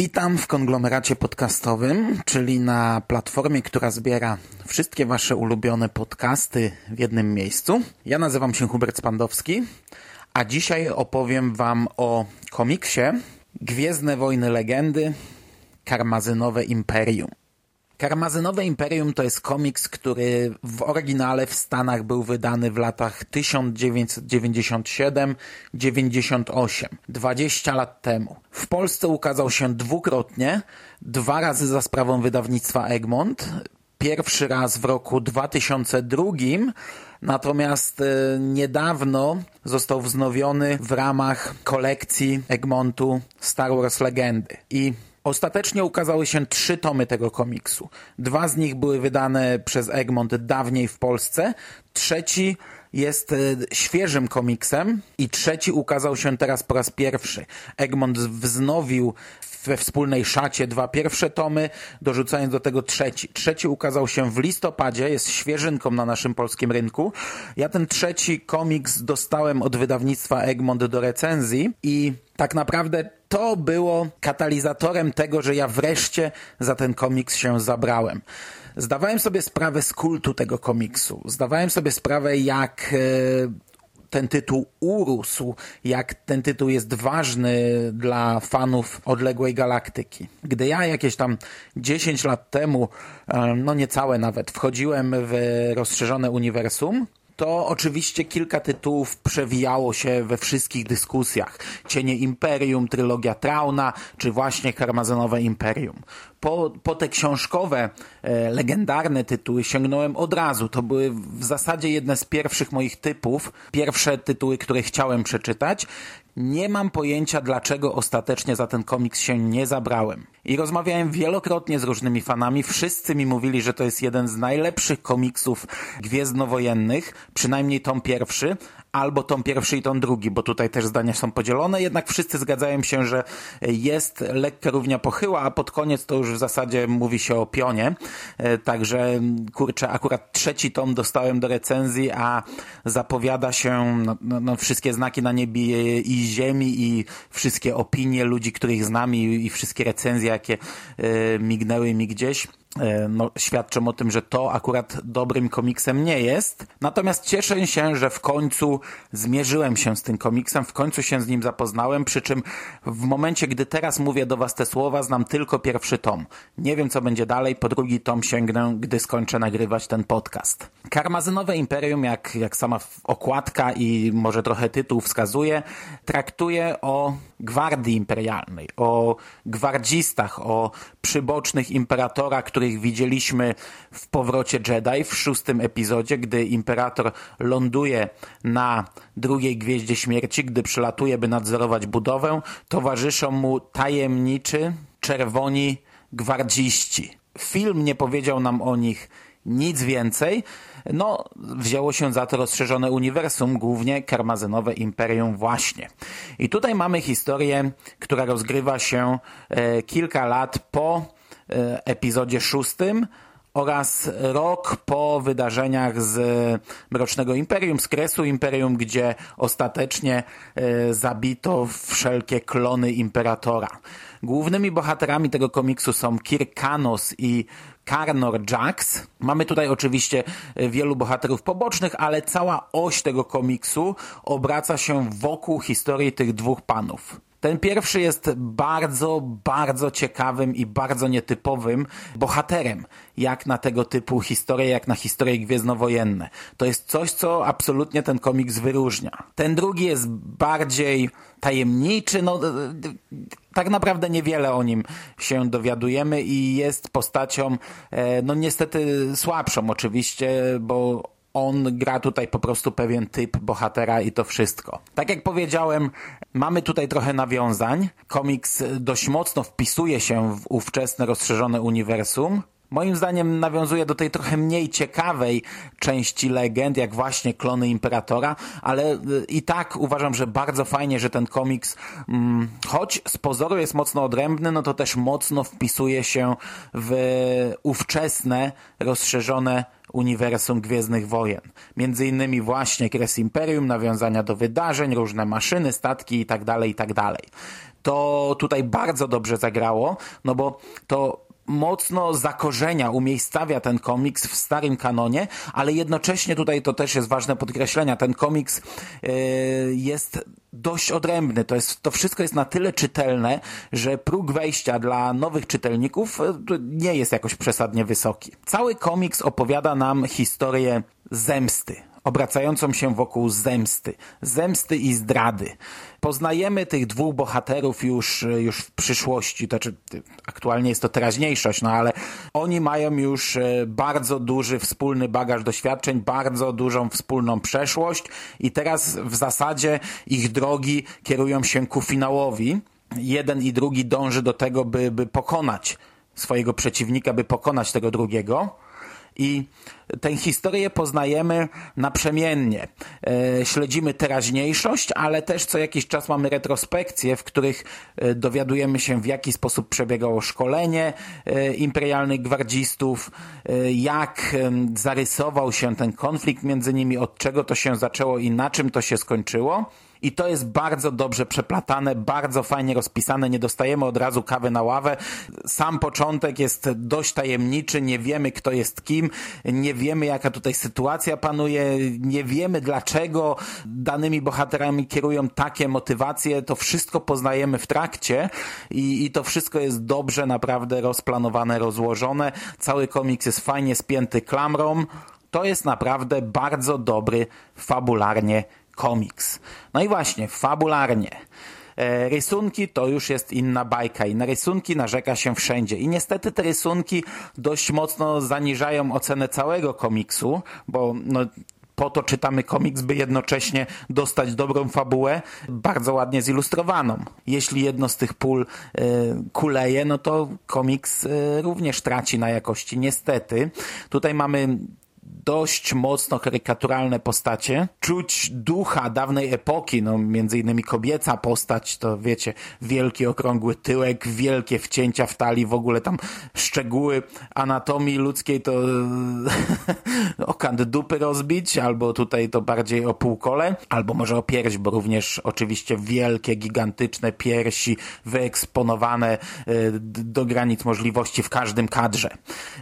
Witam w konglomeracie podcastowym, czyli na platformie, która zbiera wszystkie Wasze ulubione podcasty w jednym miejscu. Ja nazywam się Hubert Spandowski, a dzisiaj opowiem Wam o komiksie Gwiezdne Wojny Legendy Karmazynowe Imperium. Karmazynowe Imperium to jest komiks, który w oryginale w Stanach był wydany w latach 1997-98, 20 lat temu. W Polsce ukazał się dwukrotnie, dwa razy za sprawą wydawnictwa Egmont, pierwszy raz w roku 2002, natomiast e, niedawno został wznowiony w ramach kolekcji Egmontu Star Wars Legendy. I Ostatecznie ukazały się trzy tomy tego komiksu. Dwa z nich były wydane przez Egmont dawniej w Polsce. Trzeci jest e, świeżym komiksem i trzeci ukazał się teraz po raz pierwszy. Egmont wznowił we wspólnej szacie dwa pierwsze tomy, dorzucając do tego trzeci. Trzeci ukazał się w listopadzie, jest świeżynką na naszym polskim rynku. Ja ten trzeci komiks dostałem od wydawnictwa Egmont do recenzji i tak naprawdę to było katalizatorem tego, że ja wreszcie za ten komiks się zabrałem. Zdawałem sobie sprawę z kultu tego komiksu. Zdawałem sobie sprawę, jak e, ten tytuł urósł, jak ten tytuł jest ważny dla fanów odległej galaktyki. Gdy ja jakieś tam 10 lat temu, e, no niecałe nawet, wchodziłem w rozszerzone uniwersum, to oczywiście kilka tytułów przewijało się we wszystkich dyskusjach. Cienie Imperium, trylogia Trauna, czy właśnie Karmazynowe Imperium. Po, po te książkowe, e, legendarne tytuły sięgnąłem od razu. To były w zasadzie jedne z pierwszych moich typów, pierwsze tytuły, które chciałem przeczytać. Nie mam pojęcia, dlaczego ostatecznie za ten komiks się nie zabrałem. I rozmawiałem wielokrotnie z różnymi fanami. Wszyscy mi mówili, że to jest jeden z najlepszych komiksów gwiezdnowojennych, przynajmniej tom pierwszy, albo tom pierwszy i tom drugi, bo tutaj też zdania są podzielone, jednak wszyscy zgadzają się, że jest lekka równia pochyła, a pod koniec to już w zasadzie mówi się o pionie. E, także kurczę, akurat trzeci tom dostałem do recenzji, a zapowiada się no, no, no wszystkie znaki na niebie i ziemi i wszystkie opinie ludzi, których znam i, i wszystkie recenzje, jakie y, mignęły mi gdzieś E, no, świadczą o tym, że to akurat dobrym komiksem nie jest. Natomiast cieszę się, że w końcu zmierzyłem się z tym komiksem, w końcu się z nim zapoznałem, przy czym w momencie, gdy teraz mówię do Was te słowa, znam tylko pierwszy tom. Nie wiem, co będzie dalej, po drugi tom sięgnę, gdy skończę nagrywać ten podcast. Karmazynowe Imperium, jak, jak sama okładka i może trochę tytuł wskazuje, traktuje o gwardii imperialnej, o gwardzistach, o przybocznych imperatora, których widzieliśmy w powrocie Jedi w szóstym epizodzie, gdy imperator ląduje na drugiej Gwieździe Śmierci, gdy przylatuje, by nadzorować budowę, towarzyszą mu tajemniczy, czerwoni gwardziści. Film nie powiedział nam o nich nic więcej. No, wzięło się za to rozszerzone uniwersum, głównie karmazynowe imperium właśnie. I tutaj mamy historię, która rozgrywa się e, kilka lat po epizodzie szóstym, oraz rok po wydarzeniach z Mrocznego Imperium, z Kresu Imperium, gdzie ostatecznie e, zabito wszelkie klony Imperatora. Głównymi bohaterami tego komiksu są Kirkanos i Karnor Jax. Mamy tutaj oczywiście e, wielu bohaterów pobocznych, ale cała oś tego komiksu obraca się wokół historii tych dwóch panów. Ten pierwszy jest bardzo, bardzo ciekawym i bardzo nietypowym bohaterem, jak na tego typu historie, jak na historie gwiezdnowojenne. To jest coś, co absolutnie ten komiks wyróżnia. Ten drugi jest bardziej tajemniczy, no tak naprawdę niewiele o nim się dowiadujemy i jest postacią, e, no niestety słabszą oczywiście, bo on gra tutaj po prostu pewien typ bohatera i to wszystko. Tak jak powiedziałem, mamy tutaj trochę nawiązań. Komiks dość mocno wpisuje się w ówczesne rozszerzone uniwersum. Moim zdaniem nawiązuje do tej trochę mniej ciekawej części legend, jak właśnie klony Imperatora, ale y, i tak uważam, że bardzo fajnie, że ten komiks, mm, choć z pozoru jest mocno odrębny, no to też mocno wpisuje się w ówczesne, rozszerzone uniwersum Gwiezdnych Wojen. Między innymi właśnie Kres Imperium, nawiązania do wydarzeń, różne maszyny, statki itd., tak itd. Tak to tutaj bardzo dobrze zagrało, no bo to mocno zakorzenia, umiejscawia ten komiks w starym kanonie, ale jednocześnie tutaj to też jest ważne podkreślenia, ten komiks yy, jest dość odrębny. To, jest, to wszystko jest na tyle czytelne, że próg wejścia dla nowych czytelników e, nie jest jakoś przesadnie wysoki. Cały komiks opowiada nam historię zemsty obracającą się wokół zemsty, zemsty i zdrady. Poznajemy tych dwóch bohaterów już, już w przyszłości, to znaczy aktualnie jest to teraźniejszość, no ale oni mają już e, bardzo duży wspólny bagaż doświadczeń, bardzo dużą wspólną przeszłość i teraz w zasadzie ich drogi kierują się ku finałowi. Jeden i drugi dąży do tego, by, by pokonać swojego przeciwnika, by pokonać tego drugiego i tę historię poznajemy naprzemiennie. E, śledzimy teraźniejszość, ale też co jakiś czas mamy retrospekcje, w których e, dowiadujemy się w jaki sposób przebiegało szkolenie e, imperialnych gwardzistów, jak zarysował się ten konflikt między nimi, od czego to się zaczęło i na czym to się skończyło i to jest bardzo dobrze przeplatane, bardzo fajnie rozpisane, nie dostajemy od razu kawy na ławę. Sam początek jest dość tajemniczy, nie wiemy kto jest kim, nie wiemy jaka tutaj sytuacja panuje, nie wiemy dlaczego danymi bohaterami kierują takie motywacje, to wszystko poznajemy w trakcie i, i to wszystko jest dobrze naprawdę rozplanowane, rozłożone. Cały komiks jest fajnie spięty klamrą. To jest naprawdę bardzo dobry fabularnie komiks. No i właśnie, fabularnie. E, rysunki to już jest inna bajka i na rysunki narzeka się wszędzie. I niestety te rysunki dość mocno zaniżają ocenę całego komiksu, bo no, po to czytamy komiks, by jednocześnie dostać dobrą fabułę, bardzo ładnie zilustrowaną. Jeśli jedno z tych pól y, kuleje, no to komiks y, również traci na jakości. Niestety, tutaj mamy dość mocno karykaturalne postacie. Czuć ducha dawnej epoki, no między innymi kobieca postać, to wiecie, wielki okrągły tyłek, wielkie wcięcia w talii, w ogóle tam szczegóły anatomii ludzkiej to o kant dupy rozbić, albo tutaj to bardziej o półkole, albo może o pierś, bo również oczywiście wielkie, gigantyczne piersi wyeksponowane e, do granic możliwości w każdym kadrze.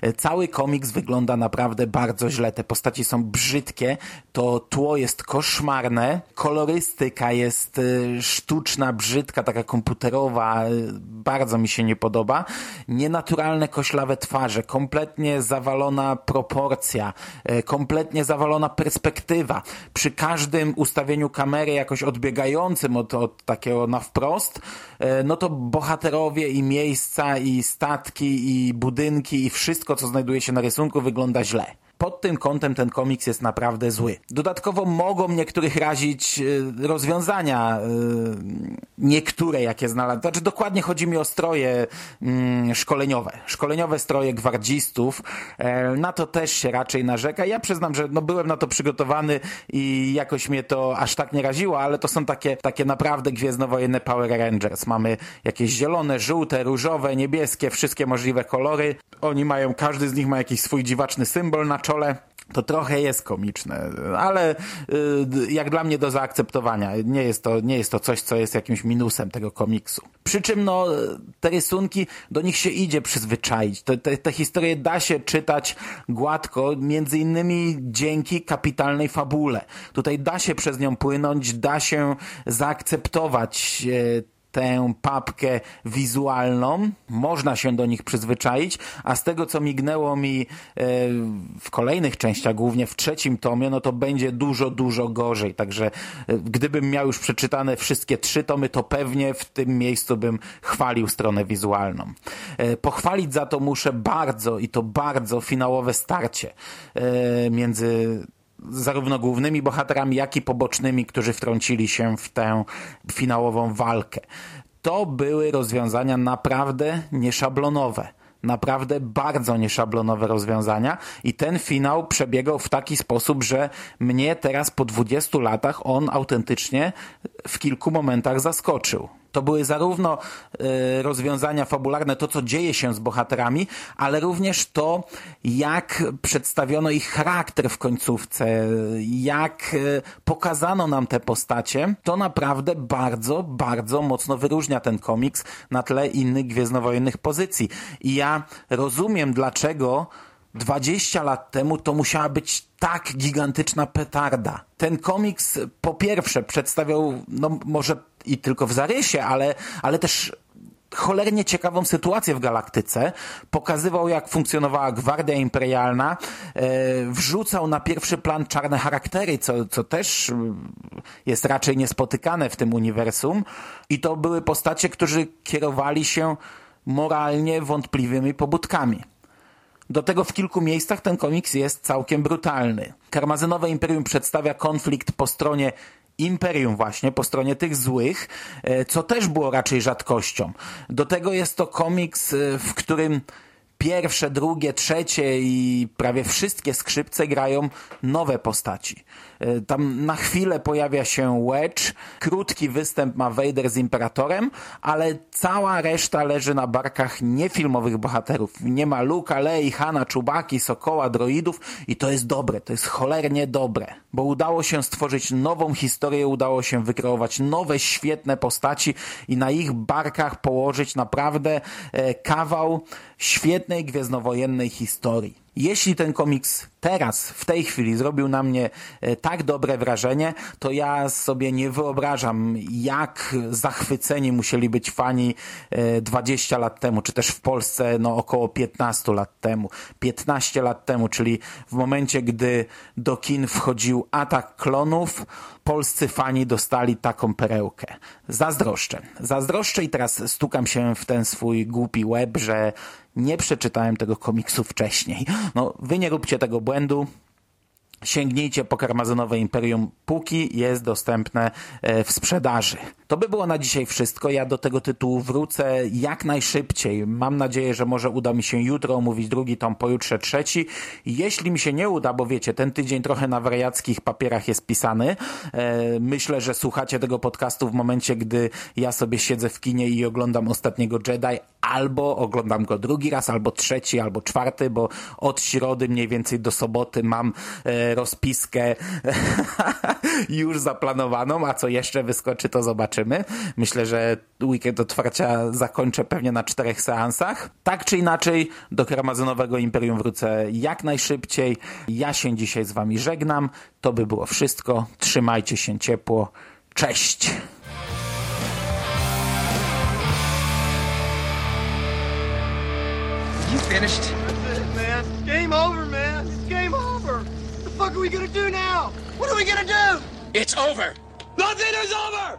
E, cały komiks wygląda naprawdę bardzo źle te postaci są brzydkie, to tło jest koszmarne, kolorystyka jest y, sztuczna, brzydka, taka komputerowa, y, bardzo mi się nie podoba. Nienaturalne koślawe twarze, kompletnie zawalona proporcja, y, kompletnie zawalona perspektywa. Przy każdym ustawieniu kamery jakoś odbiegającym od, od takiego na wprost, no to bohaterowie i miejsca i statki i budynki i wszystko, co znajduje się na rysunku wygląda źle pod tym kątem ten komiks jest naprawdę zły. Dodatkowo mogą niektórych razić e, rozwiązania, e, niektóre jakie znalazłem. Znaczy dokładnie chodzi mi o stroje mm, szkoleniowe. Szkoleniowe stroje gwardzistów. E, na to też się raczej narzeka. Ja przyznam, że no byłem na to przygotowany i jakoś mnie to aż tak nie raziło, ale to są takie, takie naprawdę gwiezdnowojenne Power Rangers. Mamy jakieś zielone, żółte, różowe, niebieskie, wszystkie możliwe kolory. Oni mają, każdy z nich ma jakiś swój dziwaczny symbol na czole to trochę jest komiczne, ale y, jak dla mnie do zaakceptowania. Nie jest to, nie jest to coś, co jest jakimś minusem tego komiksu. Przy czym no, te rysunki, do nich się idzie przyzwyczaić. Te, te, te historie da się czytać gładko, między innymi dzięki kapitalnej fabule. Tutaj da się przez nią płynąć, da się zaakceptować e, tę papkę wizualną, można się do nich przyzwyczaić, a z tego co mignęło mi e, w kolejnych częściach, głównie w trzecim tomie, no to będzie dużo, dużo gorzej. Także e, gdybym miał już przeczytane wszystkie trzy tomy, to pewnie w tym miejscu bym chwalił stronę wizualną. E, pochwalić za to muszę bardzo i to bardzo finałowe starcie między zarówno głównymi bohaterami, jak i pobocznymi, którzy wtrącili się w tę finałową walkę. To były rozwiązania naprawdę nieszablonowe naprawdę bardzo nieszablonowe rozwiązania i ten finał przebiegał w taki sposób, że mnie teraz po 20 latach on autentycznie w kilku momentach zaskoczył. To były zarówno y, rozwiązania fabularne, to co dzieje się z bohaterami, ale również to, jak przedstawiono ich charakter w końcówce, jak y, pokazano nam te postacie. To naprawdę bardzo, bardzo mocno wyróżnia ten komiks na tle innych gwiezdnowojennych pozycji. I ja rozumiem, dlaczego 20 lat temu to musiała być tak gigantyczna petarda. Ten komiks po pierwsze przedstawiał, no może i tylko w zarysie, ale, ale też cholernie ciekawą sytuację w galaktyce. Pokazywał, jak funkcjonowała Gwardia Imperialna, e, wrzucał na pierwszy plan czarne charaktery, co, co też jest raczej niespotykane w tym uniwersum. I to były postacie, którzy kierowali się moralnie wątpliwymi pobudkami. Do tego w kilku miejscach ten komiks jest całkiem brutalny. Karmazynowe Imperium przedstawia konflikt po stronie Imperium właśnie, po stronie tych złych, e, co też było raczej rzadkością. Do tego jest to komiks, e, w którym pierwsze, drugie, trzecie i prawie wszystkie skrzypce grają nowe postaci. E, tam na chwilę pojawia się Wedge, krótki występ ma Vader z Imperatorem, ale cała reszta leży na barkach niefilmowych bohaterów. Nie ma Luka, Lei, Hana, Czubaki, Sokoła, droidów i to jest dobre, to jest cholernie dobre, bo udało się stworzyć nową historię, udało się wykreować nowe, świetne postaci i na ich barkach położyć naprawdę e, kawał świetnej gwiezdnowojennej historii. Jeśli ten komiks teraz, w tej chwili zrobił na mnie e, tak dobre wrażenie, to ja sobie nie wyobrażam, jak zachwyceni musieli być fani 20 e, lat temu, czy też w Polsce no, około 15 lat temu. 15 lat temu, czyli w momencie, gdy do kin wchodził Atak Klonów, polscy fani dostali taką perełkę. Zazdroszczę. Zazdroszczę i teraz stukam się w ten swój głupi łeb, że nie przeczytałem tego komiksu wcześniej. No, wy nie róbcie tego błędu. Sięgnijcie po karmazynowe Imperium, póki jest dostępne e, w sprzedaży. To by było na dzisiaj wszystko. Ja do tego tytułu wrócę jak najszybciej. Mam nadzieję, że może uda mi się jutro omówić drugi tom, pojutrze trzeci. Jeśli mi się nie uda, bo wiecie, ten tydzień trochę na wariackich papierach jest pisany. E, myślę, że słuchacie tego podcastu w momencie, gdy ja sobie siedzę w kinie i oglądam ostatniego Jedi, albo oglądam go drugi raz, albo trzeci, albo czwarty, bo od środy mniej więcej do soboty mam e, rozpiskę już zaplanowaną, a co jeszcze wyskoczy, to zobaczymy. Myślę, że weekend otwarcia zakończę pewnie na czterech seansach. Tak czy inaczej, do Karmazynowego Imperium wrócę jak najszybciej. Ja się dzisiaj z wami żegnam. To by było wszystko. Trzymajcie się ciepło. Cześć! You finished? That's it, man. Game over, man. It's game over. What the fuck are we gonna do now? What are we gonna do? It's over. Nothing is over!